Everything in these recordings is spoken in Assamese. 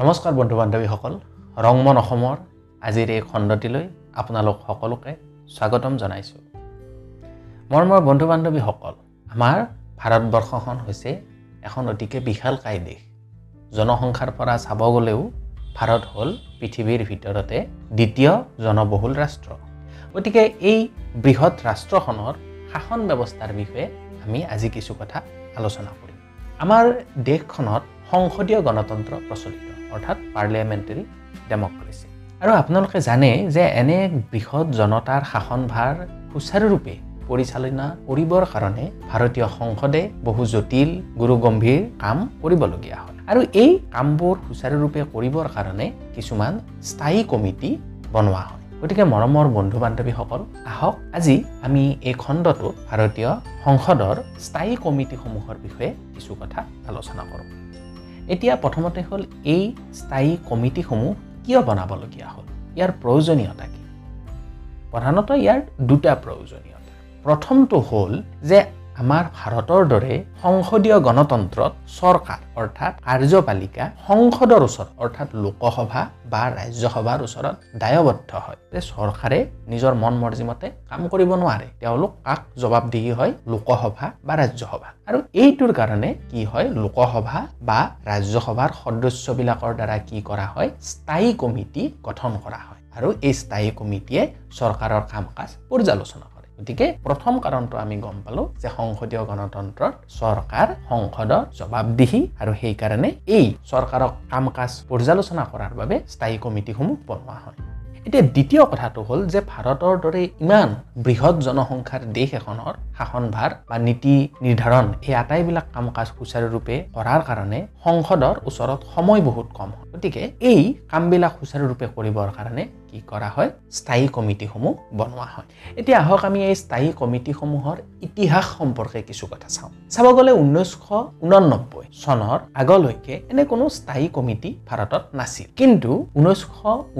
নমস্কাৰ বন্ধু বান্ধৱীসকল ৰংমন অসমৰ আজিৰ এই খণ্ডটিলৈ আপোনালোক সকলোকে স্বাগতম জনাইছোঁ। মৰমৰ বন্ধু বান্ধৱীসকল আমাৰ ভাৰতবৰ্ষখন হৈছে এখন অতিকে বিশালকায় দেশ। জনসংখ্যাৰ পৰা চাব গ'লেও ভাৰত হ'ল পৃথিৱীৰ ভিতৰতে দ্বিতীয় জনবহুল ৰাষ্ট্ৰ। গতিকে এই বৃহৎ ৰাষ্ট্ৰখনৰ শাসন ব্যৱস্থাৰ বিষয়ে আমি আজি কিছু কথা আলোচনা কৰিম। আমাৰ দেশখনত সংসদীয় গণতন্ত্ৰ প্ৰচলিত। অৰ্থাৎ পাৰ্লিয়ামেণ্টেৰী ডেমক্ৰেচি। আৰু আপোনালোকে জানে যে এনে বৃহৎ জনতাৰ শাসনভাৰ সুচাৰুৰূপে পৰিচালনা কৰিবৰ কাৰণে ভাৰতীয় সংসদে বহু জটিল গুৰু গম্ভীৰ কাম কৰিবলগীয়া হয়। আৰু এই কামবোৰ সুচাৰুৰূপে কৰিবৰ কাৰণে কিছুমান স্থায়ী কমিটি বনোৱা হয়। গতিকে মৰমৰ বন্ধু বান্ধৱীসকল আহক আজি আমি এই খণ্ডটোত ভাৰতীয় সংসদৰ স্থায়ী কমিটিসমূহৰ বিষয়ে কিছু কথা আলোচনা কৰোঁ। এতিয়া প্ৰথমতে হ'ল এই স্থায়ী কমিটিসমূহ কিয় বনাবলগীয়া হ'ল? ইয়াৰ প্ৰয়োজনীয়তা কি? প্ৰধানতঃ ইয়াৰ দুটা প্ৰয়োজনীয়তা। প্ৰথমটো হ'ল যে আমাৰ ভাৰতৰ দৰে সংসদীয় গণতন্ত্ৰত চৰকাৰ অৰ্থাৎ কাৰ্যপালিকা সংসদৰ ওচৰত অৰ্থাৎ লোকসভা বা ৰাজ্যসভাৰ ওচৰত দায়বদ্ধ হয়। যে চৰকাৰে নিজৰ মন মৰ্জিমতে কাম কৰিব নোৱাৰে তেওঁলোক কাক জবাবদিহি হয়? লোকসভা বা ৰাজ্যসভা। আৰু এইটোৰ কাৰণে কি হয়? লোকসভা বা ৰাজ্যসভাৰ সদস্যবিলাকৰ দ্বাৰা কি কৰা হয়? স্থায়ী কমিটি গঠন কৰা হয়। আৰু এই স্থায়ী কমিটিয়ে চৰকাৰৰ কাম কাজ পৰ্যালোচনা কৰে। গতিকে প্ৰথম কাৰণটো আমি গম পালোঁ যে সংসদীয় গণতন্ত্ৰত চৰকাৰ সংসদৰ জবাবদিহি আৰু সেইকাৰণে এই চৰকাৰক কাম কাজ পৰ্যালোচনা কৰাৰ বাবে স্থায়ী কমিটিসমূহ বনোৱা হয়। এতিয়া দ্বিতীয় কথাটো হ'ল যে ভাৰতৰ দৰে ইমান বৃহৎ জনসংখ্যাৰ দেশ এখনৰ শাসনভাৰ বা নীতি নিৰ্ধাৰণ এই আটাইবিলাক কাম কাজ সুচাৰুৰূপে কৰাৰ কাৰণে সংসদৰ ওচৰত সময় বহুত কম। হয় গতিকে এই কামবিলাক সুচাৰুৰূপে কৰিবৰ কাৰণে কি কৰা হয়? স্থায়ী কমিটিসমূহ বনোৱা হয়। এতিয়া আহক আমি এই স্থায়ী কমিটিসমূহৰ ইতিহাস সম্পৰ্কে কিছু কথা চাওঁ। চাব গ'লে ঊনৈছশ ঊননব্বৈ চনৰ আগলৈকে এনে কোনো স্থায়ী কমিটি ভাৰতত নাছিল। কিন্তু ঊনৈছশ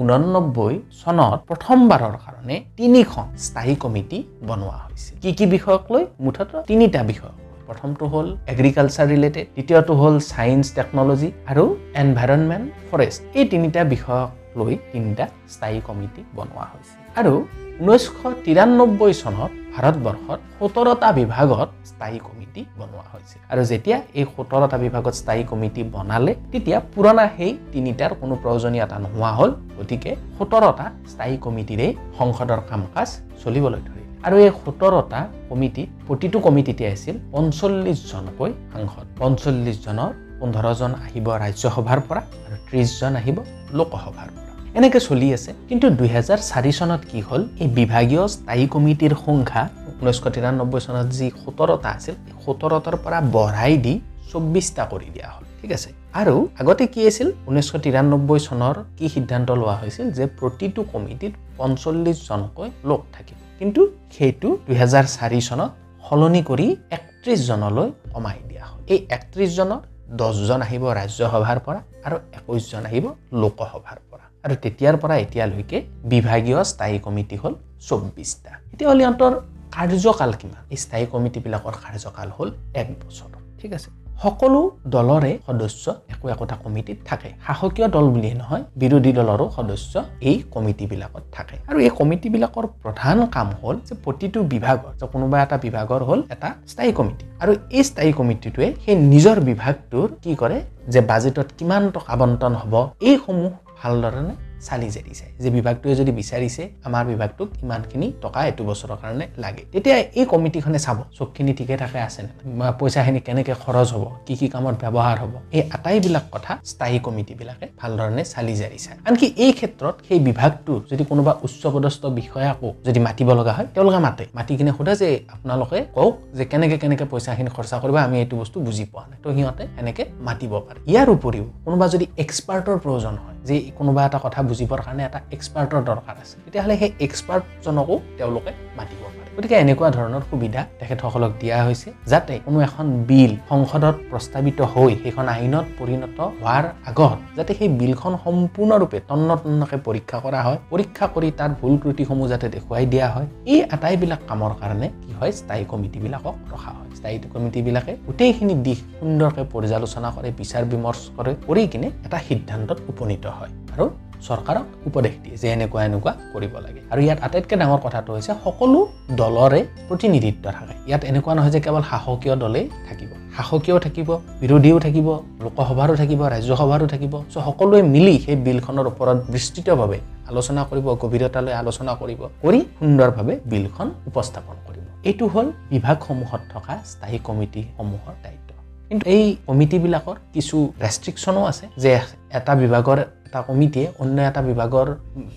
ঊননব্বৈ চনত প্ৰথমবাৰৰ কাৰণে তিনিখন স্থায়ী কমিটি বনোৱা হৈছিল কি কি বিষয়ক লৈ? মুঠতে তিনিটা বিষয়। প্ৰথমটো হ'ল এগ্ৰিকালচাৰ ৰিলেটেড দ্বিতীয়টো হ'ল ছায়েন্স টেকনলজি আৰু এনভাইৰনমেণ্ট ফৰেষ্ট এই তিনিটা বিষয়ক লৈ তিনিটা স্থায়ী কমিটি বনোৱা হৈছে। আৰু ঊনৈছশ তিৰান্নব্বৈ চনত ভাৰতবৰ্ষত সোতৰটা বিভাগত স্থায়ী কমিটি বনোৱা হৈছিল আৰু যেতিয়া এই সোতৰটা বিভাগত স্থায়ী কমিটি বনালে তেতিয়া পুৰণা সেই তিনিটাৰ কোনো প্ৰয়োজনীয়তা নোহোৱা হ'ল গতিকে সোতৰটা স্থায়ী কমিটিৰে সংসদৰ কাম কাজ চলিবলৈ ধৰিলে। আৰু এই সোতৰটা কমিটিত প্ৰতিটো কমিটিতে আছিল পঞ্চল্লিছজনকৈ সাংসদ। পঞ্চল্লিছজনৰ পোন্ধৰজন আহিব ৰাজ্যসভাৰ পৰা আৰু ত্ৰিছজন আহিব লোকসভাৰ পৰা। এনেকৈ চলি আছে। কিন্তু দুহেজাৰ চাৰি চনত কি হ'ল? এই বিভাগীয় স্থায়ী কমিটিৰ সংখ্যা ঊনৈছশ তিৰান্নব্বৈ চনত যি সোতৰটা আছিল সোতৰটাৰ পৰা বঢ়াই দি চৌব্বিছটা কৰি দিয়া হ'ল। ঠিক আছে? আৰু আগতে কি আছিল? ঊনৈছশ তিৰান্নব্বৈ চনৰ কি সিদ্ধান্ত লোৱা হৈছিল? যে প্ৰতিটো কমিটিত পঞ্চল্লিছজনকৈ লোক থাকিব। কিন্তু সেইটো দুহেজাৰ চাৰি চনত সলনি কৰি একত্ৰিছজনলৈ কমাই দিয়া হ'ল। এই একত্ৰিছজনৰ দহজন আহিব ৰাজ্যসভাৰ পৰা আৰু একৈছজন আহিব লোকসভাৰ পৰা। আৰু তেতিয়াৰ পৰা এতিয়ালৈকে বিভাগীয় স্থায়ী কমিটি হ'ল চৌব্বিছটা এতিয়া হ'ল ইহঁতৰ কাৰ্যকাল কিমান? এই স্থায়ী কমিটিবিলাকৰ কাৰ্যকাল হ'ল এক বছৰ। ঠিক আছে? সকলো দলৰে সদস্য একো একোটা কমিটিত থাকে। শাসকীয় দল বুলিয়ে নহয় বিৰোধী দলৰো সদস্য এই কমিটিবিলাকত থাকে। আৰু এই কমিটিবিলাকৰ প্ৰধান কাম হ'ল যে প্ৰতিটো বিভাগৰ যে কোনোবা এটা বিভাগৰ হ'ল এটা স্থায়ী কমিটি। আৰু এই স্থায়ী কমিটিটোৱে সেই নিজৰ বিভাগটোৰ কি কৰে? যে বাজেটত কিমান টকা আবণ্টন হ'ব? এইসমূহ ভালধৰণে চালি জাৰি চায় যে বিভাগটোৱে যদি বিচাৰিছে আমাৰ বিভাগটোক ইমানখিনি টকা এইটো বছৰৰ কাৰণে লাগে। তেতিয়া এই কমিটিখনে চাব চবখিনি ঠিকে থাকে আছেনে পইচাখিনি কেনেকৈ খৰচ হ'ব কি কি কামত ব্যৱহাৰ হ'ব? এই আটাইবিলাক কথা স্থায়ী কমিটিবিলাকে ভালধৰণে চালি জাৰি চায়। আনকি এই ক্ষেত্ৰত সেই বিভাগটোৰ যদি কোনোবা উচ্চপদস্থ বিষয়াকো যদি মাতিব লগা হয় তেওঁলোকে মাতে। মাতি কিনে সোধে যে আপোনালোকে কওক যে কেনেকৈ কেনেকৈ পইচাখিনি খৰচা কৰিব আমি এইটো বস্তু বুজি পোৱা নাই। তো সিহঁতে এনেকৈ মাতিব পাৰে। ইয়াৰ উপৰিও কোনোবা যদি এক্সপাৰ্টৰ প্ৰয়োজন হয় যে কোনোবা এটা কথা বুজিবৰ কাৰণে এটা এক্সপাৰ্টৰ দৰকাৰ আছে। তেতিয়াহ'লে সেই এক্সপাৰ্টজনকো তেওঁলোকে মাতিব পাৰে। গতিকে এনেকুৱা ধৰণৰ সুবিধা তেখেতসকলক দিয়া হৈছে যাতে কোনো এখন বিল সংসদত প্ৰস্তাৱিত হৈ সেইখন আইনত পৰিণত হোৱাৰ আগত যাতে সেই বিলখন সম্পূৰ্ণৰূপে তন্ন তন্নকৈ পৰীক্ষা কৰা হয় পৰীক্ষা কৰি তাৰ ভুল ত্ৰুটিসমূহ যাতে দেখুৱাই দিয়া হয়। এই আটাইবিলাক কামৰ কাৰণে কি হয় স্থায়ী কমিটিবিলাকক ৰখা হৈছে স্থায়ী কমিটিবিলাকে গোটেইখিনি দিশ সুন্দৰকৈ পৰ্যালোচনা কৰে বিচাৰ বিমৰ্শ কৰে কৰি কিনে এটা সিদ্ধান্তত উপনীত হয়। আৰু চৰকাৰক উপদেশ দিয়ে যে এনেকুৱা এনেকুৱা কৰিব লাগে। আৰু ইয়াত আটাইতকৈ ডাঙৰ কথাটো হৈছে সকলো দলৰে প্ৰতিনিধিত্ব থাকে। ইয়াত এনেকুৱা নহয় যে কেৱল শাসকীয় দলেই থাকিব। শাসকীয়ও থাকিব বিৰোধীও থাকিব লোকসভাৰো থাকিব ৰাজ্যসভাৰো থাকিব। চ' সকলোৱে মিলি সেই বিলখনৰ ওপৰত বিস্তৃতভাৱে আলোচনা কৰিব গভীৰতালৈ আলোচনা কৰিব কৰি সুন্দৰভাৱে বিলখন উপস্থাপন কৰিব। এইটো হ'ল বিভাগসমূহত থকা স্থায়ী কমিটিসমূহৰ দায়িত্ব। কিন্তু এই কমিটিবিলাকৰ কিছু ৰেষ্ট্ৰিকশ্যনো আছে যে এটা বিভাগৰ এটা কমিটিয়ে অন্য এটা বিভাগৰ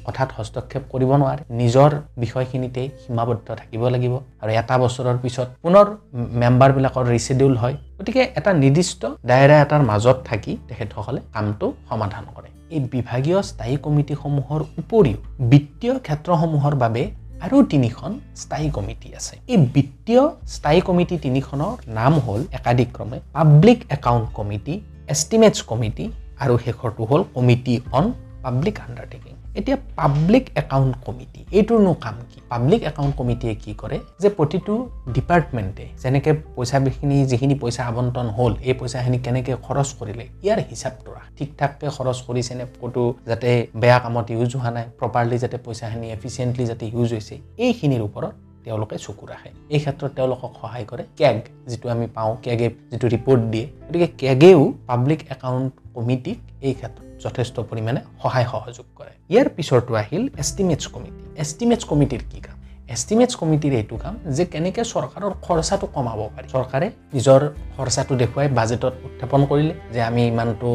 কথাত হস্তক্ষেপ কৰিব নোৱাৰে। নিজৰ বিষয়খিনিতেই সীমাবদ্ধ থাকিব লাগিব আৰু এটা বছৰৰ পিছত পুনৰ মেম্বাৰবিলাকৰ ৰিচিডিউল হয়। গতিকে এটা নিৰ্দিষ্ট দায়ৰা এটাৰ মাজত থাকি তেখেতসকলে কামটো সমাধান কৰে। এই বিভাগীয় স্থায়ী কমিটিসমূহৰ উপৰিও বিত্তীয় ক্ষেত্ৰসমূহৰ বাবে আৰু তিনিখন স্থায়ী কমিটি আছে। এই বিত্তীয় স্থায়ী কমিটি তিনিখনৰ নাম হ'ল একাধিক্ৰমে public account committee estimates committee আৰু শেষৰটো হ'ল কমিটি অন পাব্লিক আণ্ডাৰটেকিং এতিয়া পাব্লিক একাউণ্ট কমিটি এইটোৰনো কাম কি? পাব্লিক একাউণ্ট কমিটিয়ে কি কৰে? যে প্ৰতিটো ডিপাৰ্টমেণ্টে যেনেকৈ পইচাখিনি যিখিনি পইচা আবণ্টন হ'ল এই পইচাখিনি কেনেকৈ খৰচ কৰিলে ইয়াৰ হিচাপটো ৰাখ। ঠিক ঠাককৈ খৰচ কৰিছেনে ক'তো যাতে বেয়া কামত ইউজ হোৱা নাই প্ৰপাৰলি যাতে পইচাখিনি এফিচিয়েণ্টলি যাতে ইউজ হৈছে এইখিনিৰ ওপৰত তেওঁলোকে চকু ৰাখে। এই ক্ষেত্ৰত তেওঁলোকক সহায় কৰে কেগ যিটো আমি পাওঁ কেগে যিটো ৰিপৰ্ট দিয়ে। গতিকে কেগেও পাব্লিক একাউণ্ট কমিটিক এই ক্ষেত্ৰত যথেষ্ট পৰিমাণে সহায় সহযোগ কৰে। ইয়াৰ পিছৰটো আহিল এষ্টিমেটছ কমিটি এষ্টিমেটছ কমিটিৰ কি কাম? এষ্টিমেটছ কমিটিৰ এইটো কাম যে কেনেকৈ চৰকাৰৰ খৰচাটো কমাব পাৰি। চৰকাৰে নিজৰ খৰচাটো দেখুৱাই বাজেটত উত্থাপন কৰিলে যে আমি ইমানটো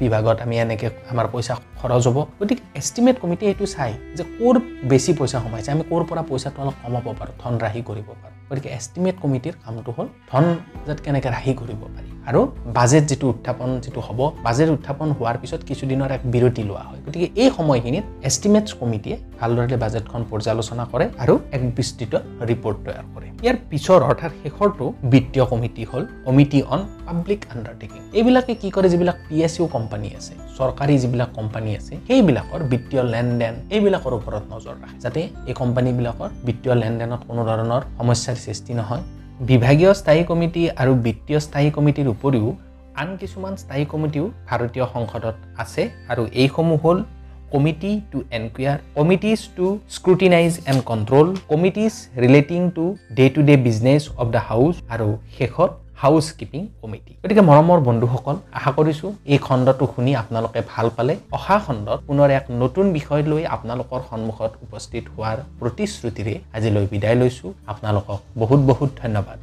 বিভাগত আমি এনেকৈ আমাৰ পইচা খৰচ হ'ব। গতিকে এষ্টিমেট কমিটিয়ে এইটো চাই যে ক'ৰ বেছি পইচা সোমাইছে আমি ক'ৰ পৰা পইচাটো অলপ কমাব পাৰোঁ ধন ৰাহি কৰিব পাৰোঁ। গতিকে এষ্টিমেট কমিটিৰ কামটো হ'ল ধন যাত কেনেকৈ ৰাহি কৰিব পাৰি। আৰু বাজেট যিটো উত্থাপন যিটো হ'ব বাজেট উত্থাপন হোৱাৰ পিছত কিছুদিনৰ এক বিৰতি লোৱা হয়। গতিকে এই সময়খিনিত এষ্টিমেটছ কমিটিয়ে ভালদৰে বাজেটখন পৰ্যালোচনা কৰে আৰু এক বিস্তৃত ৰিপৰ্ট তৈয়াৰ কৰে। ইয়াৰ পিছৰ অৰ্থাৎ শেষৰটো বিত্তীয় কমিটি হ'ল কমিটি অন পাব্লিক আণ্ডাৰটেকিং এইবিলাকে কি কৰে? যিবিলাক পি এছ ইউ কোম্পানী আছে চৰকাৰী যিবিলাক কোম্পানী আছে সেইবিলাকৰ বিত্তীয় লেনদেন এইবিলাকৰ ওপৰত নজৰ ৰাখে। যাতে এই কোম্পানীবিলাকৰ বিত্তীয় লেনদেনত কোনো ধৰণৰ সমস্যাৰ সৃষ্টি নহয়। বিভাগীয় স্থায়ী কমিটি আৰু বিত্তীয় স্থায়ী কমিটিৰ উপৰিও আন কিছুমান স্থায়ী কমিটিও ভাৰতীয় সংসদত আছে আৰু এইসমূহ হ'ল committee to enquire committees to scrutinise and control committees relating to day to day business of the house আৰু শেষত হাউচ কিপিং কমিটি গতিকে মৰমৰ বন্ধুসকল আশা কৰিছোঁ এই খণ্ডটো শুনি আপোনালোকে ভাল পালে। অহা খণ্ডত পুনৰ এক নতুন বিষয় লৈ আপোনালোকৰ সন্মুখত উপস্থিত হোৱাৰ প্ৰতিশ্ৰুতিৰে আজিলৈ বিদায় লৈছোঁ। আপোনালোকক বহুত বহুত ধন্যবাদ।